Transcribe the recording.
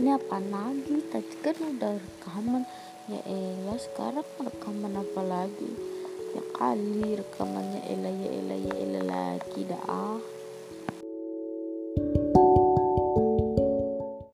ini apa? Lagi tadi kan udah rekaman. Ya elah sekarang rekaman apa lagi? Ya kali rekamannya. Elah ya elah ya elah.